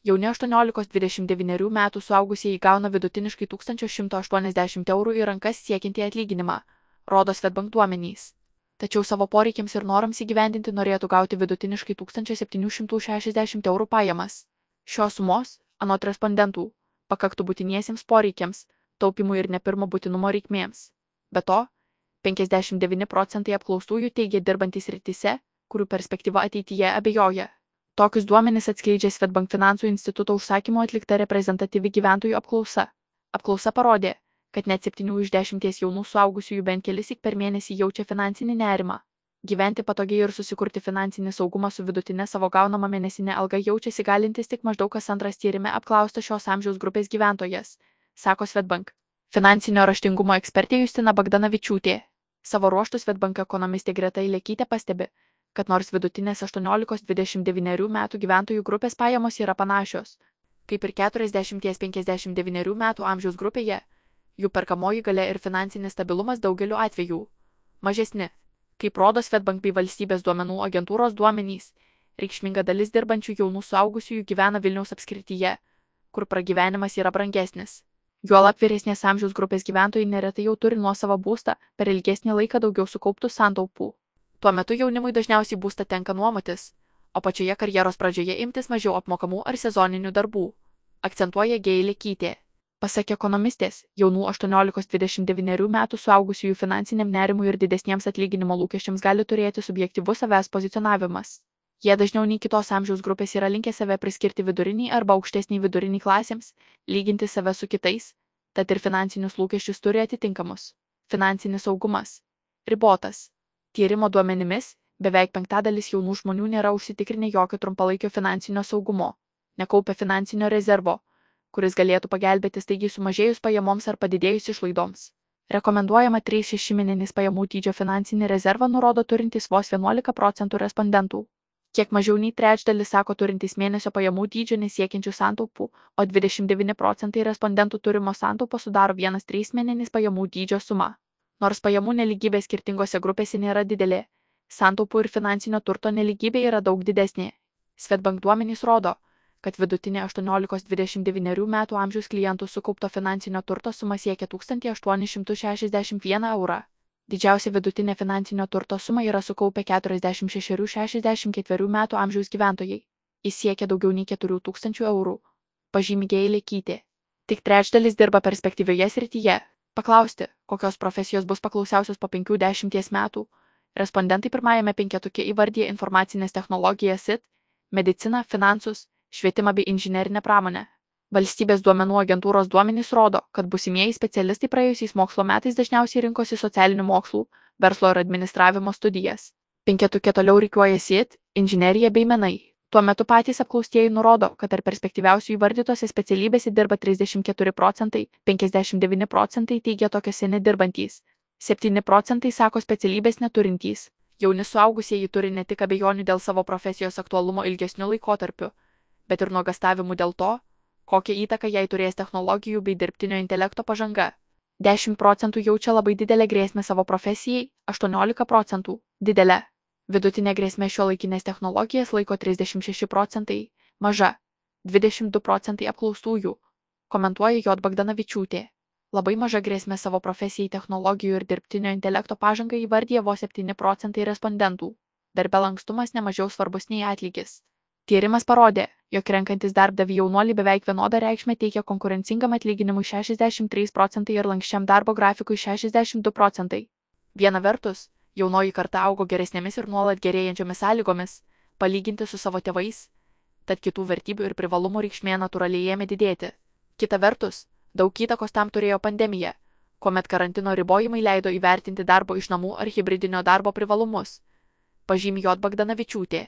Jauni 18-29 metų suaugusieji gauna vidutiniškai 1180 eurų į rankas siekiantį atlyginimą, rodo Svetbank duomenys. Tačiau savo poreikiams ir norams įgyvendinti norėtų gauti vidutiniškai 1760 eurų pajamas. Šios sumos, anot respondentų, pakaktų būtiniesiems poreikiams, taupimui ir nepirmo būtinumo reikmėms. Be to, 59 procentai apklaustųjų teigia dirbantys rytise, kurių perspektyva ateityje abejoja. Tokius duomenis atskleidžia Svetbank finansų instituto užsakymu atlikta reprezentatyvi gyventojų apklausa. Apklausa parodė, kad net 7 iš 10 jaunų suaugusiųjų bent kelis ik per mėnesį jaučia finansinį nerimą. Gyventi patogiai ir susikurti finansinį saugumą su vidutinė savo gaunama mėnesinė alga jaučiasi galintis tik maždaug kas antras tyrime apklaustas šios amžiaus grupės gyventojas, sako Svetbank. Finansinio raštingumo ekspertė Justina Bagdanavičiūtė. Savo ruoštų Svetbank ekonomistė Greta Ilekytė pastebi, kad nors vidutinės 18-29 metų gyventojų grupės pajamos yra panašios, kaip ir 40-59 metų amžiaus grupėje, jų perkamoji galia ir finansinis stabilumas daugeliu atvejų mažesni. Kaip rodo Svetbank bei valstybės duomenų agentūros duomenys, reikšminga dalis dirbančių jaunų suaugusiųjų gyvena Vilniaus apskrityje, kur pragyvenimas yra brangesnis. Juolap vyresnės amžiaus grupės gyventojai neretai jau turi nuosavą būstą per ilgesnį laiką daugiau sukauptų santaupų. Tuo metu jaunimui dažniausiai būstą tenka nuomotis, o pačioje karjeros pradžioje imtis mažiau apmokamų ar sezoninių darbų, akcentuoja Geilė Kytė. Pasak ekonomistės, jaunų 18-29 metų suaugusiųjų finansiniam nerimui ir didesniems atlyginimo lūkesčiams gali turėti subjektivus savęs pozicionavimas. Jie dažniau nei kitos amžiaus grupės yra linkę save priskirti viduriniai arba aukštesniai viduriniai klasėms, lyginti save su kitais, tad ir finansinius lūkesčius turi atitinkamus. Finansinis saugumas. Ribotas. Tyrimo duomenimis, beveik penktadalis jaunų žmonių nėra užsitikrinę jokio trumpalaikio finansinio saugumo, nekaupia finansinio rezervo, kuris galėtų pagelbėti staigiai sumažėjus pajamoms ar padidėjus išlaidoms. Rekomenduojama 3-6 mėnesinis pajamų dydžio finansinį rezervą nurodo turintys vos 11 procentų respondentų. Kiek mažiau nei trečdalis sako turintys mėnesio pajamų dydžio nesiekiančių santaupų, o 29 procentai respondentų turimo santaupo sudaro 1-3 mėnesinis pajamų dydžio suma. Nors pajamų neligybė skirtingose grupėse nėra didelė, santaupų ir finansinio turto neligybė yra daug didesnė. Svetbank duomenys rodo, kad vidutinė 18-29 metų amžiaus klientų sukaupto finansinio turto suma siekia 1861 eurą. Didžiausia vidutinė finansinio turto suma yra sukaupę 46-64 metų amžiaus gyventojai. Jis siekia daugiau nei 4000 eurų. Pažymė Gėlė Kytė. Tik trečdalis dirba perspektyvioje srityje, Paklausti, kokios profesijos bus paklausiausios po 50 metų, respondentai pirmajame penketuke įvardė informacinės technologijas IT, mediciną, finansus, švietimą bei inžinerinę pramonę. Valstybės duomenų agentūros duomenys rodo, kad busimieji specialistai praėjusiais mokslo metais dažniausiai rinkosi socialinių mokslų, verslo ir administravimo studijas. Penketuke toliau reikiuojasi IT, inžinerija bei menai. Tuo metu patys apklaustieji nurodo, kad tarp perspektyviausių įvardytose specialybėse dirba 34 procentai, 59 procentai teigia tokiuose nedirbantys, 7 procentai sako specialybės neturintys. Jauni suaugusieji turi ne tik abejonių dėl savo profesijos aktualumo ilgesniu laikotarpiu, bet ir nuogastavimų dėl to, kokią įtaką jai turės technologijų bei dirbtinio intelekto pažanga. 10 procentų jaučia labai didelę grėsmę savo profesijai, 18 procentų - didelę. Vidutinė grėsmė šio laikinės technologijas laiko 36 procentai, maža 22 procentai apklaustųjų, komentuoja J. Bagdanavičiūtė. Labai maža grėsmė savo profesijai technologijų ir dirbtinio intelekto pažangą įvardyje vos 7 procentai respondentų. Darbe lankstumas nemažiau svarbus nei atlygis. Tyrimas parodė, jog renkantis darbdavį jaunuolį beveik vienodą reikšmę teikia konkurencingam atlyginimui 63 procentai ir lankščiam darbo grafikui 62 procentai. Viena vertus, Jaunoji karta augo geresnėmis ir nuolat gerėjančiomis sąlygomis, palyginti su savo tėvais, tad kitų vertybių ir privalumų reikšmė natūraliai ėmė didėti. Kita vertus, daug įtakos tam turėjo pandemija, kuomet karantino ribojimai leido įvertinti darbo iš namų ar hybridinio darbo privalumus. Pažymė J. Bagdanavičiūtė.